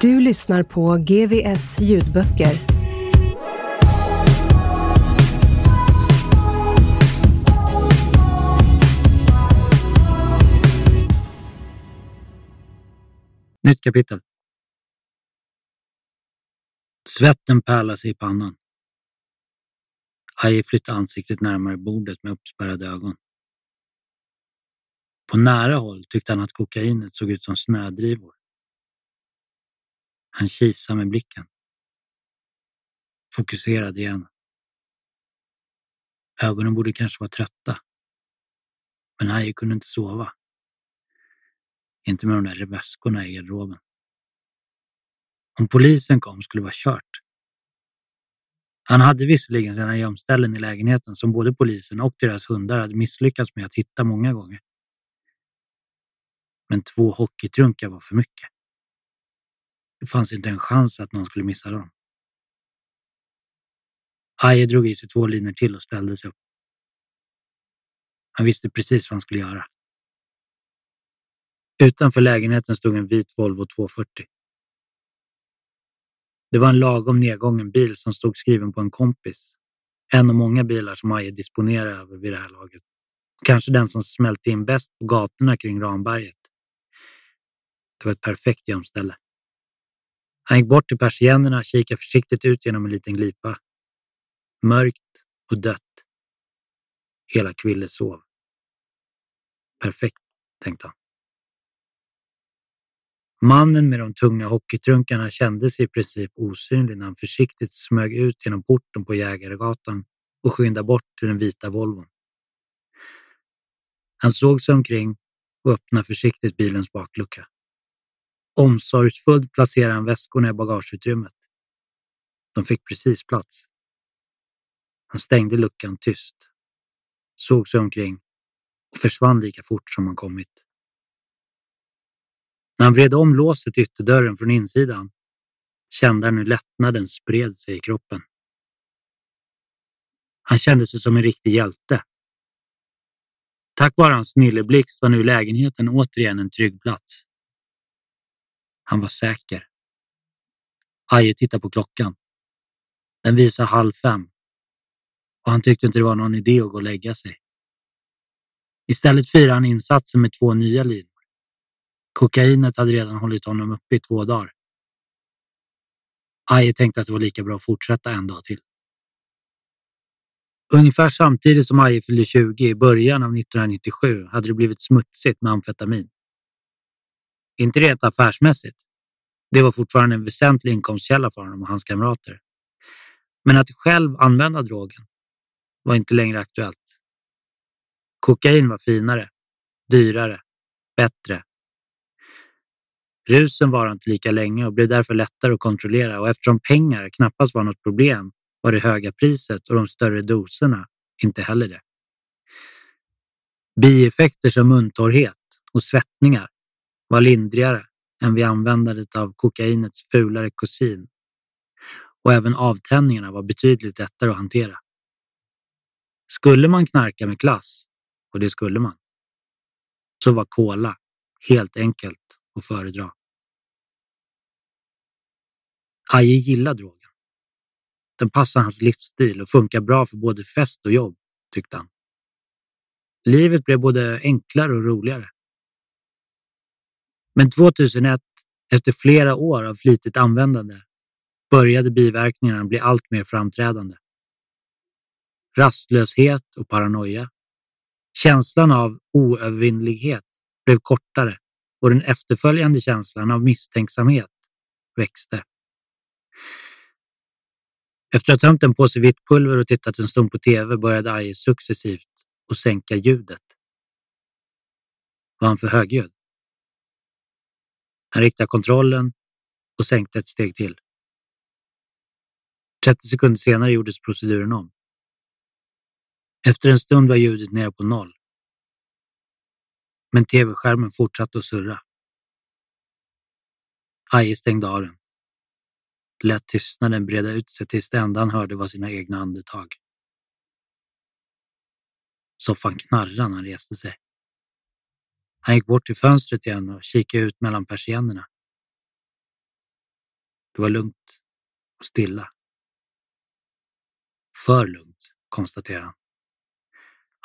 Du lyssnar på GVS ljudböcker. Nytt kapitel. Svetten pärlar sig i pannan. Aje flyttade ansiktet närmare bordet med uppspärrade ögon. På nära håll tyckte han att kokainet såg ut som snödrivor. Han kisade med blicken. Fokuserad igen. Ögonen borde kanske vara trötta. Men Haje kunde inte sova. Inte med de där väskorna i garderoben. Om polisen kom skulle det vara kört. Han hade visserligen sina gömställen i lägenheten som både polisen och deras hundar hade misslyckats med att hitta många gånger. Men två hockeytrunkar var för mycket. Det fanns inte en chans att någon skulle missa dem. Aje drog i sig två linor till och ställde sig upp. Han visste precis vad han skulle göra. Utanför lägenheten stod en vit Volvo 240. Det var en lagom nedgången bil som stod skriven på en kompis. En av många bilar som Aje disponerar över vid det här laget. Kanske den som smälte in bäst på gatorna kring Ramberget. Det var ett perfekt gömställe. Han gick bort till persiennerna och kikade försiktigt ut genom en liten glipa. Mörkt och dött. Hela Kville sov. Perfekt, tänkte han. Mannen med de tunga hockeytrunkarna kände sig i princip osynlig när han försiktigt smög ut genom porten på Jägaregatan och skyndade bort till den vita Volvon. Han såg sig omkring och öppnade försiktigt bilens baklucka. Omsorgsfullt placerade han väskorna i bagageutrymmet. De fick precis plats. Han stängde luckan tyst, såg sig omkring och försvann lika fort som han kommit. När han vred om låset till ytterdörren från insidan kände han hur lättnaden spred sig i kroppen. Han kände sig som en riktig hjälte. Tack vare hans snilleblixt var nu lägenheten återigen en trygg plats. Han var säker. Aje tittade på klockan. Den visade halv fem och han tyckte inte det var någon idé att gå och lägga sig. Istället firade han insatsen med två nya linor. Kokainet hade redan hållit honom uppe i två dagar. Aje tänkte att det var lika bra att fortsätta en dag till. Ungefär samtidigt som Aje fyllde 20 i början av 1997 hade det blivit smutsigt med amfetamin. Inte rent affärsmässigt. Det var fortfarande en väsentlig inkomstkälla för honom och hans kamrater. Men att själv använda drogen var inte längre aktuellt. Kokain var finare, dyrare, bättre. Rusen var inte lika länge och blev därför lättare att kontrollera och eftersom pengar knappast var något problem var det höga priset och de större doserna inte heller det. Bieffekter som muntorrhet och svettningar var lindrigare än vid användandet av kokainets fulare kusin och även avtändningarna var betydligt lättare att hantera. Skulle man knarka med klass, och det skulle man, så var kola helt enkelt att föredra. Aje gillar drogen. Den passar hans livsstil och funkar bra för både fest och jobb, tyckte han. Livet blev både enklare och roligare. Men 2001, efter flera år av flitigt användande, började biverkningarna bli allt mer framträdande. Rastlöshet och paranoia. Känslan av oövervinnlighet blev kortare och den efterföljande känslan av misstänksamhet växte. Efter att ha tömt en påse vitt pulver och tittat en stund på tv började Aje successivt att sänka ljudet. Var han för högljudd? Han riktade kontrollen och sänkte ett steg till. 30 sekunder senare gjordes proceduren om. Efter en stund var ljudet nere på noll. Men tv-skärmen fortsatte att surra. Aje stängde av den. Lät tystnaden breda ut sig tills det enda han hörde var sina egna andetag. Soffan knarrade när han reste sig. Han gick bort till fönstret igen och kikade ut mellan persiennerna. Det var lugnt och stilla. För lugnt, konstaterade han.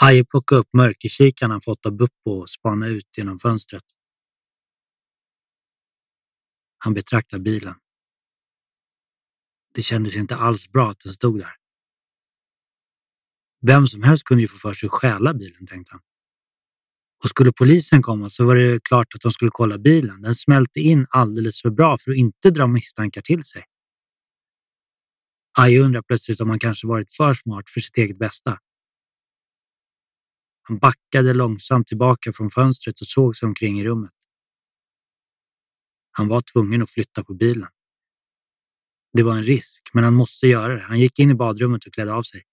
Aje plockade upp mörkerkikaren han fått av Buppo och spanade ut genom fönstret. Han betraktade bilen. Det kändes inte alls bra att den stod där. Vem som helst kunde ju få för sig att stjäla bilen, tänkte han. Och skulle polisen komma så var det klart att de skulle kolla bilen. Den smälte in alldeles för bra för att inte dra misstankar till sig. Aj undrar plötsligt om han kanske varit för smart för sitt eget bästa. Han backade långsamt tillbaka från fönstret och såg sig omkring i rummet. Han var tvungen att flytta på bilen. Det var en risk, men han måste göra det. Han gick in i badrummet och klädde av sig.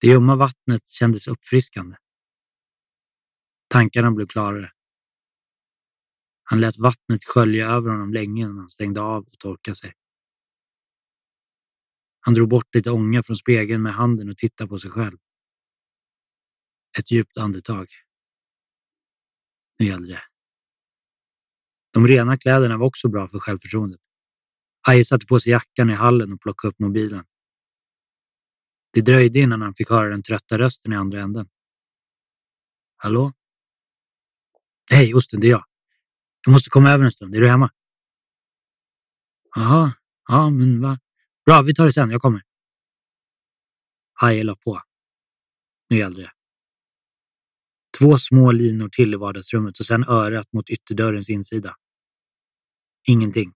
Det ljumma vattnet kändes uppfriskande. Tankarna blev klarare. Han lät vattnet skölja över honom länge innan han stängde av och torkade sig. Han drog bort lite ånga från spegeln med handen och tittade på sig själv. Ett djupt andetag. Nu gällde det. De rena kläderna var också bra för självförtroendet. Aje satte på sig jackan i hallen och plockade upp mobilen. Det dröjde innan han fick höra den trötta rösten i andra änden. Hallå? Hej, Osten, det är jag. Jag måste komma över en stund. Är du hemma? Jaha, ja, men va? Bra, vi tar det sen. Jag kommer. Haje la på. Nu gällde det. Två små linor till i vardagsrummet och sen örat mot ytterdörrens insida. Ingenting.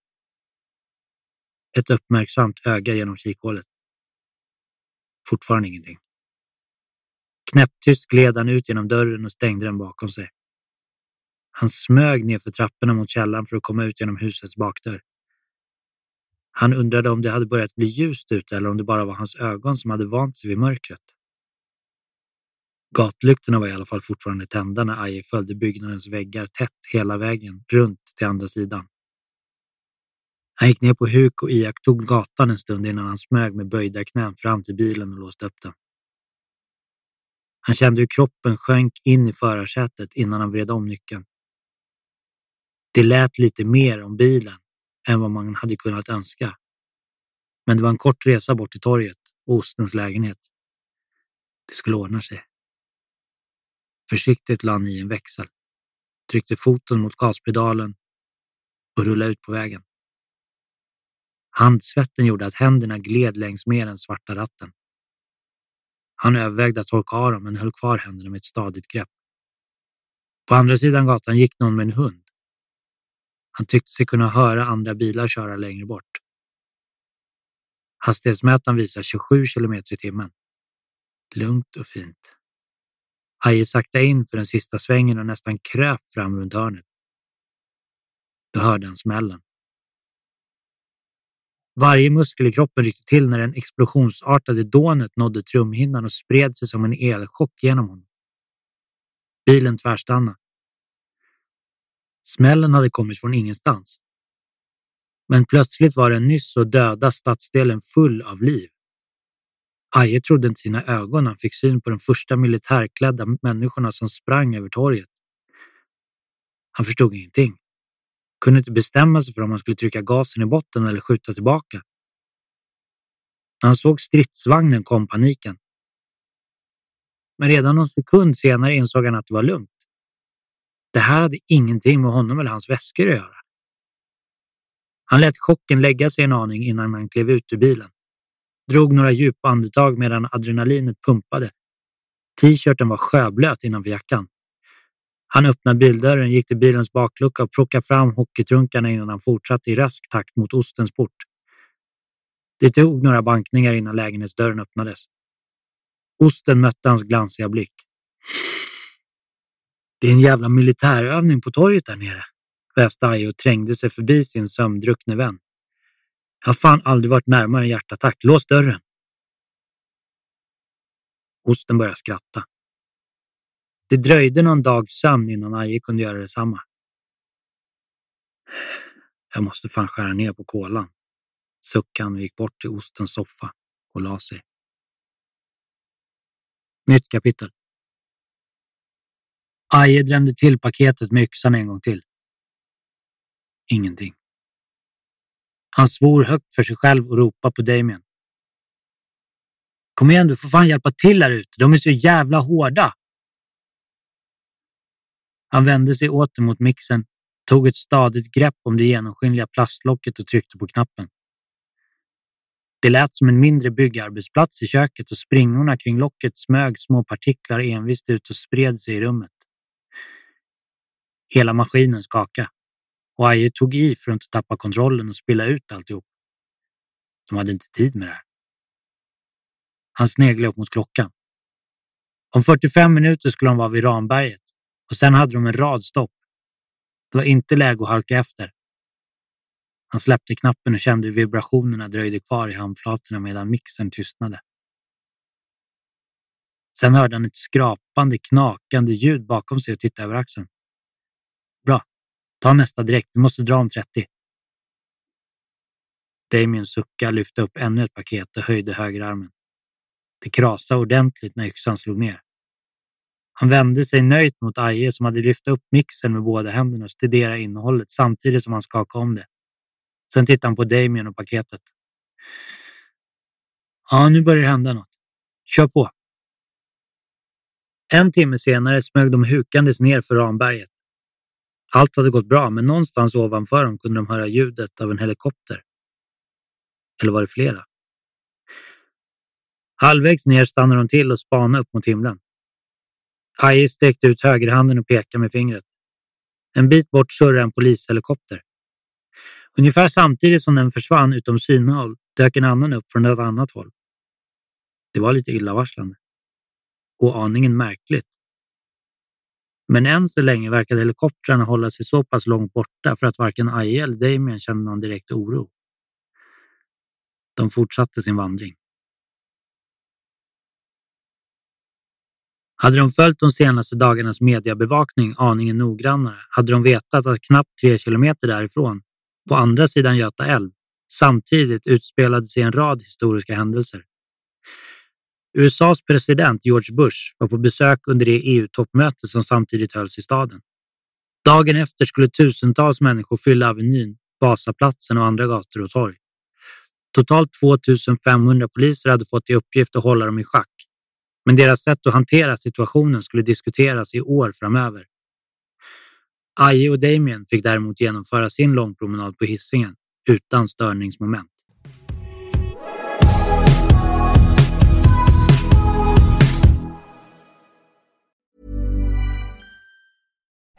Ett uppmärksamt öga genom kikhålet. Fortfarande ingenting. Knäpptyst gled han ut genom dörren och stängde den bakom sig. Han smög nerför trapporna mot källaren för att komma ut genom husets bakdörr. Han undrade om det hade börjat bli ljust ute eller om det bara var hans ögon som hade vant sig vid mörkret. Gatlyktorna var i alla fall fortfarande tända när Aje följde byggnadens väggar tätt hela vägen runt till andra sidan. Han gick ner på huk och iakttog gatan en stund innan han smög med böjda knän fram till bilen och låste upp den. Han kände hur kroppen sjönk in i förarsätet innan han vred om nyckeln. Det lät lite mer om bilen än vad man hade kunnat önska. Men det var en kort resa bort till torget och ostens lägenhet. Det skulle ordna sig. Försiktigt lade han i en växel, tryckte foten mot gaspedalen och rullade ut på vägen. Handsvetten gjorde att händerna gled längs med den svarta ratten. Han övervägde att torka av dem men höll kvar händerna med ett stadigt grepp. På andra sidan gatan gick någon med en hund. Han tyckte sig kunna höra andra bilar köra längre bort. Hastighetsmätaren visar 27 kilometer i timmen. Lugnt och fint. Aje saktade in för den sista svängen och nästan kröp fram runt hörnet. Då hörde han smällen. Varje muskel i kroppen ryckte till när den explosionsartade dånet nådde trumhinnan och spred sig som en elchock genom honom. Bilen tvärstannade. Smällen hade kommit från ingenstans. Men plötsligt var den nyss så döda stadsdelen full av liv. Aje trodde inte sina ögon när han fick syn på de första militärklädda människorna som sprang över torget. Han förstod ingenting. Kunde inte bestämma sig för om han skulle trycka gasen i botten eller skjuta tillbaka. När han såg stridsvagnen kom paniken. Men redan någon sekund senare insåg han att det var lugnt. Det här hade ingenting med honom eller hans väskor att göra. Han lät chocken lägga sig en aning innan han klev ut ur bilen. Drog några djupa andetag medan adrenalinet pumpade. T-shirten var sjöblöt innanför jackan. Han öppnade bildörren, gick till bilens baklucka och plockade fram hockeytrunkarna innan han fortsatte i rask takt mot ostens port. Det tog några bankningar innan lägenhetsdörren öppnades. Osten mötte hans glansiga blick. Det är en jävla militärövning på torget där nere, väste Aje och trängde sig förbi sin sömndruckne vän. Jag har fan aldrig varit närmare en hjärtattack. Lås dörren! Osten började skratta. Det dröjde någon dags sömn innan Aje kunde göra detsamma. Jag måste fan skära ner på kolan, suckade han och gick bort till ostens soffa och la sig. Nytt kapitel. Aje drämde till paketet med yxan en gång till. Ingenting. Han svor högt för sig själv och ropade på Damien. Kom igen, du får fan hjälpa till här ute. De är så jävla hårda. Han vände sig åter mot mixen, tog ett stadigt grepp om det genomskinliga plastlocket och tryckte på knappen. Det lät som en mindre byggarbetsplats i köket och springorna kring locket smög små partiklar envist ut och spred sig i rummet. Hela maskinen skakade och Aje tog i för att inte tappa kontrollen och spilla ut alltihop. De hade inte tid med det här. Han sneglade upp mot klockan. Om 45 minuter skulle de vara vid Ramberget och sen hade de en rad stopp. Det var inte läge att halka efter. Han släppte knappen och kände hur vibrationerna dröjde kvar i handflatorna medan mixen tystnade. Sen hörde han ett skrapande, knakande ljud bakom sig och tittade över axeln. Ta nästa direkt. Vi måste dra om 30. Damien suckade, lyfte upp ännu ett paket och höjde högerarmen. Det krasade ordentligt när yxan slog ner. Han vände sig nöjt mot Aje som hade lyft upp mixen med båda händerna och studerade innehållet samtidigt som han skakade om det. Sen tittade han på Damien och paketet. Ja, nu börjar det hända något. Kör på! En timme senare smög de hukandes ner för Ramberget. Allt hade gått bra, men någonstans ovanför dem kunde de höra ljudet av en helikopter. Eller var det flera? Halvvägs ner stannade de till och spanade upp mot himlen. Aje sträckte ut högerhanden och pekade med fingret. En bit bort surrade en polishelikopter. Ungefär samtidigt som den försvann utom synhåll dök en annan upp från ett annat håll. Det var lite illavarslande. Och aningen märkligt. Men än så länge verkade helikoptrarna hålla sig så pass långt borta för att varken Aje eller Damien kände någon direkt oro. De fortsatte sin vandring. Hade de följt de senaste dagarnas mediebevakning aningen noggrannare hade de vetat att knappt tre kilometer därifrån, på andra sidan Göta älv, samtidigt utspelade sig en rad historiska händelser. USAs president George Bush var på besök under det EU-toppmöte som samtidigt hölls i staden. Dagen efter skulle tusentals människor fylla Avenyn, Vasaplatsen och andra gator och torg. Totalt 2500 poliser hade fått i uppgift att hålla dem i schack men deras sätt att hantera situationen skulle diskuteras i år framöver. Aje och Damien fick däremot genomföra sin långpromenad på hissingen utan störningsmoment.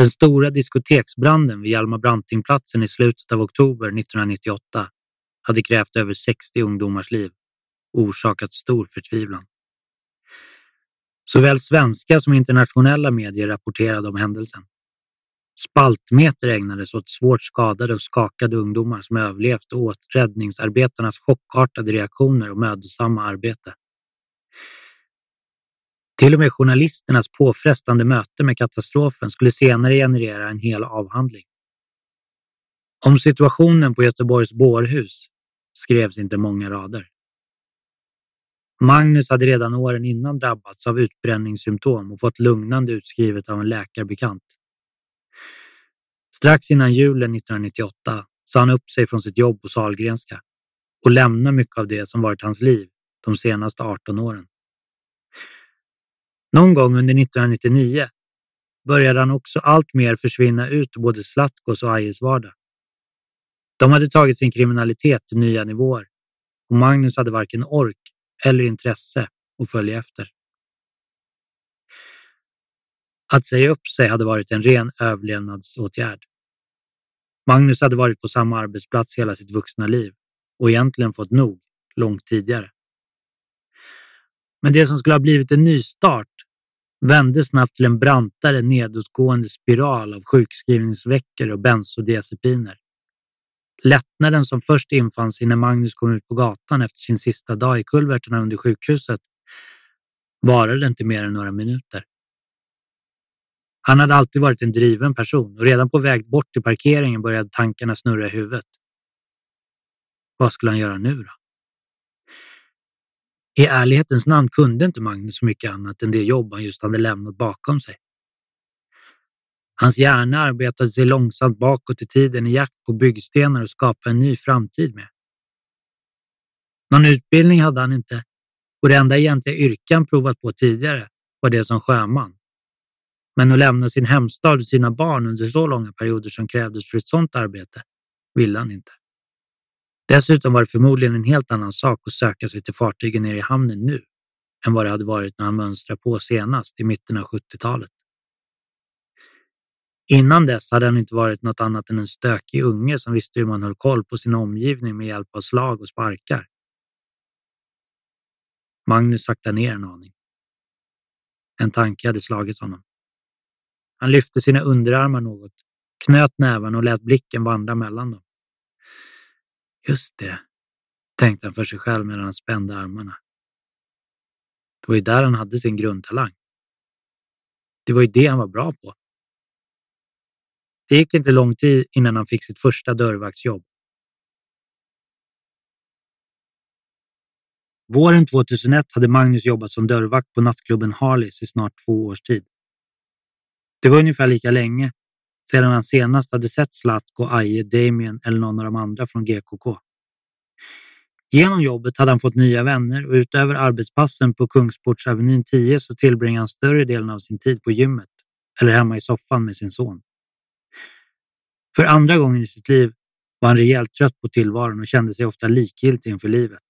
Den stora diskoteksbranden vid Hjalmar Brantingplatsen i slutet av oktober 1998 hade krävt över 60 ungdomars liv och orsakat stor förtvivlan. Såväl svenska som internationella medier rapporterade om händelsen. Spaltmeter ägnades åt svårt skadade och skakade ungdomar som överlevt och åt räddningsarbetarnas chockartade reaktioner och mödosamma arbete. Till och med journalisternas påfrestande möte med katastrofen skulle senare generera en hel avhandling. Om situationen på Göteborgs bårhus skrevs inte många rader. Magnus hade redan åren innan drabbats av utbränningssymptom och fått lugnande utskrivet av en läkarbekant. Strax innan julen 1998 sa han upp sig från sitt jobb på Salgrenska och lämnade mycket av det som varit hans liv de senaste 18 åren. Någon gång under 1999 började han också allt mer försvinna ut ur både Slatkos och Ajes vardag. De hade tagit sin kriminalitet till nya nivåer och Magnus hade varken ork eller intresse att följa efter. Att säga upp sig hade varit en ren överlevnadsåtgärd. Magnus hade varit på samma arbetsplats hela sitt vuxna liv och egentligen fått nog långt tidigare. Men det som skulle ha blivit en nystart vände snabbt till en brantare nedåtgående spiral av sjukskrivningsveckor och bensodiazepiner. Lättnaden som först infann sig när Magnus kom ut på gatan efter sin sista dag i kulverterna under sjukhuset varade inte mer än några minuter. Han hade alltid varit en driven person och redan på väg bort till parkeringen började tankarna snurra i huvudet. Vad skulle han göra nu då? I ärlighetens namn kunde inte Magnus så mycket annat än det jobb han just hade lämnat bakom sig. Hans hjärna arbetade sig långsamt bakåt i tiden i jakt på byggstenar och skapa en ny framtid med. Någon utbildning hade han inte och det enda egentliga yrke han provat på tidigare var det som sjöman. Men att lämna sin hemstad och sina barn under så långa perioder som krävdes för ett sådant arbete ville han inte. Dessutom var det förmodligen en helt annan sak att söka sig till fartygen nere i hamnen nu än vad det hade varit när han mönstrade på senast i mitten av 70-talet. Innan dess hade han inte varit något annat än en stökig unge som visste hur man höll koll på sin omgivning med hjälp av slag och sparkar. Magnus saktade ner en aning. En tanke hade slagit honom. Han lyfte sina underarmar något, knöt nävarna och lät blicken vandra mellan dem. Just det, tänkte han för sig själv medan han spände armarna. Det var ju där han hade sin grundtalang. Det var ju det han var bra på. Det gick inte lång tid innan han fick sitt första dörrvaktsjobb. Våren 2001 hade Magnus jobbat som dörrvakt på nattklubben Harleys i snart två års tid. Det var ungefär lika länge sedan han senast hade sett Zlatko, Aje, Damien eller någon av de andra från GKK. Genom jobbet hade han fått nya vänner och utöver arbetspassen på Kungsportsavenyn 10 så tillbringade han större delen av sin tid på gymmet eller hemma i soffan med sin son. För andra gången i sitt liv var han rejält trött på tillvaron och kände sig ofta likgiltig inför livet.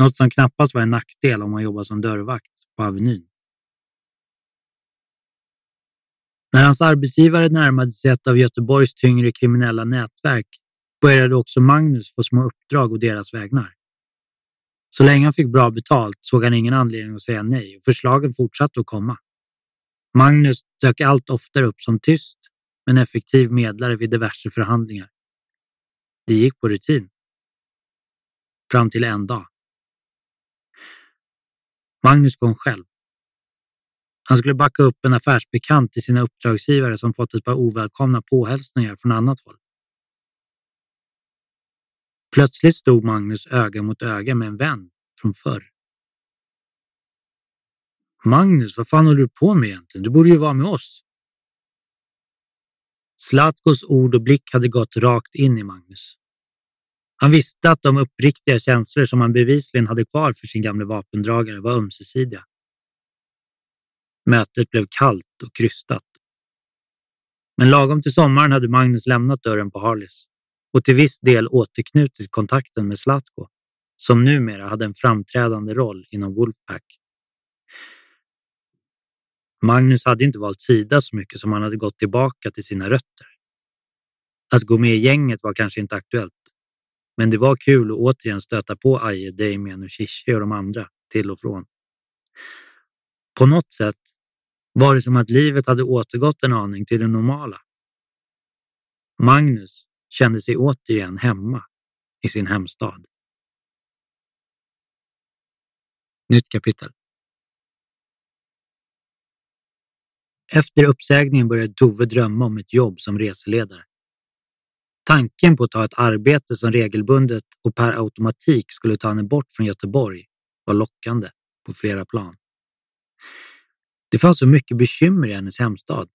Något som knappast var en nackdel om man jobbade som dörrvakt på Avenyn. När hans arbetsgivare närmade sig ett av Göteborgs tyngre kriminella nätverk började också Magnus få små uppdrag och deras vägnar. Så länge han fick bra betalt såg han ingen anledning att säga nej och förslagen fortsatte att komma. Magnus dök allt oftare upp som tyst men effektiv medlare vid diverse förhandlingar. Det gick på rutin. Fram till en dag. Magnus kom själv. Han skulle backa upp en affärsbekant till sina uppdragsgivare som fått ett par ovälkomna påhälsningar från annat håll. Plötsligt stod Magnus öga mot öga med en vän från förr. Magnus, vad fan håller du på med egentligen? Du borde ju vara med oss. Slatkos ord och blick hade gått rakt in i Magnus. Han visste att de uppriktiga känslor som han bevisligen hade kvar för sin gamle vapendragare var ömsesidiga. Mötet blev kallt och krystat. Men lagom till sommaren hade Magnus lämnat dörren på Harleys och till viss del återknutit kontakten med Zlatko, som numera hade en framträdande roll inom Wolfpack. Magnus hade inte valt sida så mycket som han hade gått tillbaka till sina rötter. Att gå med i gänget var kanske inte aktuellt, men det var kul att återigen stöta på Aje, Damien och Shishi och de andra till och från. På något sätt var det som att livet hade återgått en aning till det normala. Magnus kände sig återigen hemma i sin hemstad. Nytt kapitel. Efter uppsägningen började Tove drömma om ett jobb som reseledare. Tanken på att ta ett arbete som regelbundet och per automatik skulle ta henne bort från Göteborg var lockande på flera plan. Det fanns så mycket bekymmer i hennes hemstad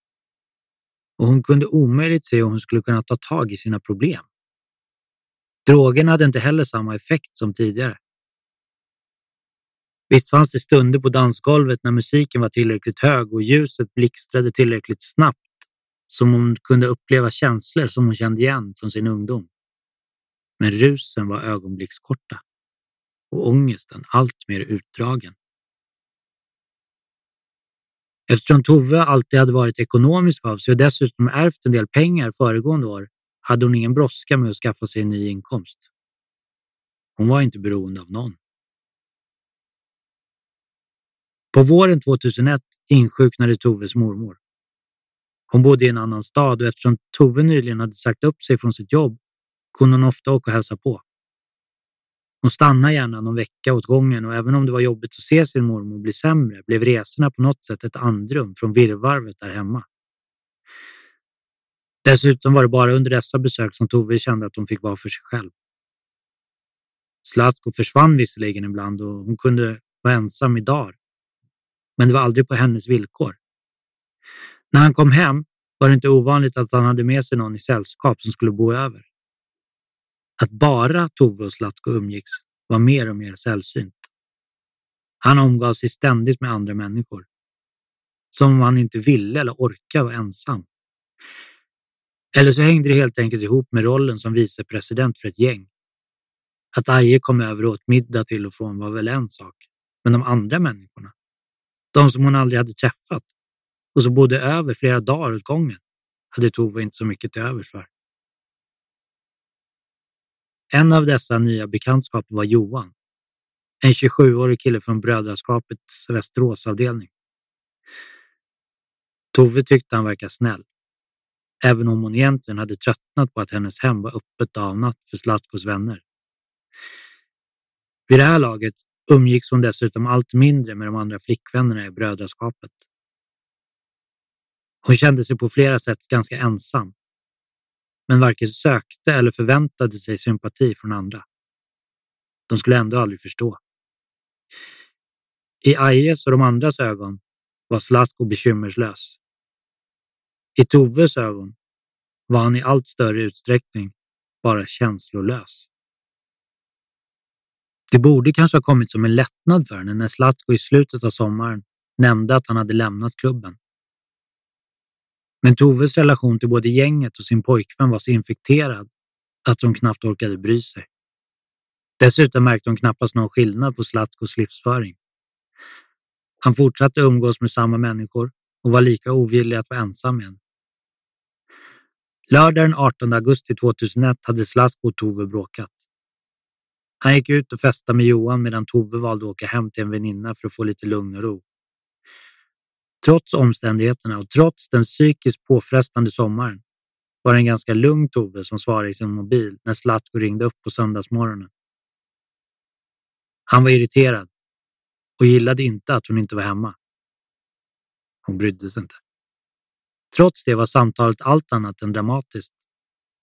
och hon kunde omöjligt se hur hon skulle kunna ta tag i sina problem. Drogerna hade inte heller samma effekt som tidigare. Visst fanns det stunder på dansgolvet när musiken var tillräckligt hög och ljuset blixtrade tillräckligt snabbt som hon kunde uppleva känslor som hon kände igen från sin ungdom. Men rusen var ögonblickskorta och ångesten allt mer utdragen. Eftersom Tove alltid hade varit ekonomisk av sig och dessutom ärvt en del pengar föregående år hade hon ingen brådska med att skaffa sig en ny inkomst. Hon var inte beroende av någon. På våren 2001 insjuknade Toves mormor. Hon bodde i en annan stad och eftersom Tove nyligen hade sagt upp sig från sitt jobb kunde hon ofta åka och hälsa på. Hon stannade gärna någon vecka åt gången och även om det var jobbigt att se sin mormor bli sämre blev resorna på något sätt ett andrum från virrvarvet där hemma. Dessutom var det bara under dessa besök som Tove kände att hon fick vara för sig själv. Zlatko försvann visserligen ibland och hon kunde vara ensam i dagar. Men det var aldrig på hennes villkor. När han kom hem var det inte ovanligt att han hade med sig någon i sällskap som skulle bo över. Att bara Tove och Zlatko umgicks var mer och mer sällsynt. Han omgav sig ständigt med andra människor. Som om han inte ville eller orkade vara ensam. Eller så hängde det helt enkelt ihop med rollen som vicepresident för ett gäng. Att Aje kom över och åt middag till och från var väl en sak, men de andra människorna, de som hon aldrig hade träffat och som bodde över flera dagar åt gången, hade Tove inte så mycket till övers för. En av dessa nya bekantskaper var Johan, en 27-årig kille från Brödraskapets Västeråsavdelning. Tove tyckte han verkade snäll, även om hon egentligen hade tröttnat på att hennes hem var öppet avnatt för Zlatkos vänner. Vid det här laget umgicks hon dessutom allt mindre med de andra flickvännerna i brödraskapet. Hon kände sig på flera sätt ganska ensam men varken sökte eller förväntade sig sympati från andra. De skulle ändå aldrig förstå. I Ajes och de andras ögon var Zlatko bekymmerslös. I Toves ögon var han i allt större utsträckning bara känslolös. Det borde kanske ha kommit som en lättnad för henne när Zlatko i slutet av sommaren nämnde att han hade lämnat klubben. Men Toves relation till både gänget och sin pojkvän var så infekterad att hon knappt orkade bry sig. Dessutom märkte hon knappast någon skillnad på Zlatkos livsföring. Han fortsatte umgås med samma människor och var lika ovillig att vara ensam med Lördag Lördagen 18 augusti 2001 hade Zlatko och Tove bråkat. Han gick ut och festade med Johan medan Tove valde att åka hem till en väninna för att få lite lugn och ro. Trots omständigheterna och trots den psykiskt påfrestande sommaren var det en ganska lugn Tove som svarade i sin mobil när Zlatko ringde upp på söndagsmorgonen. Han var irriterad och gillade inte att hon inte var hemma. Hon brydde sig inte. Trots det var samtalet allt annat än dramatiskt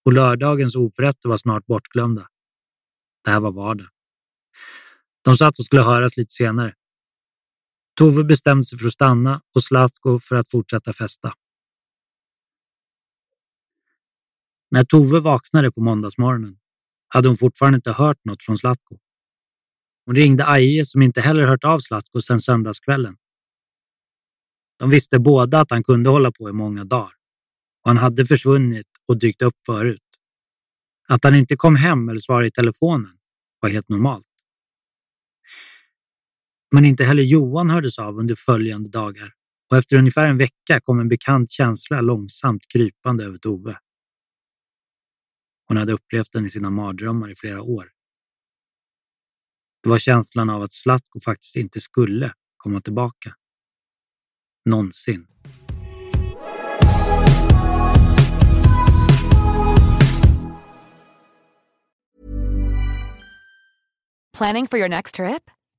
och lördagens oförrätter var snart bortglömda. Det här var vardag. De satt och skulle höras lite senare Tove bestämde sig för att stanna och Zlatko för att fortsätta festa. När Tove vaknade på måndagsmorgonen hade hon fortfarande inte hört något från Zlatko. Hon ringde Aje som inte heller hört av Zlatko sedan söndagskvällen. De visste båda att han kunde hålla på i många dagar och han hade försvunnit och dykt upp förut. Att han inte kom hem eller svarade i telefonen var helt normalt. Men inte heller Johan hördes av under följande dagar och efter ungefär en vecka kom en bekant känsla långsamt krypande över Tove. Hon hade upplevt den i sina mardrömmar i flera år. Det var känslan av att Zlatko faktiskt inte skulle komma tillbaka. Någonsin. Planning for your next trip?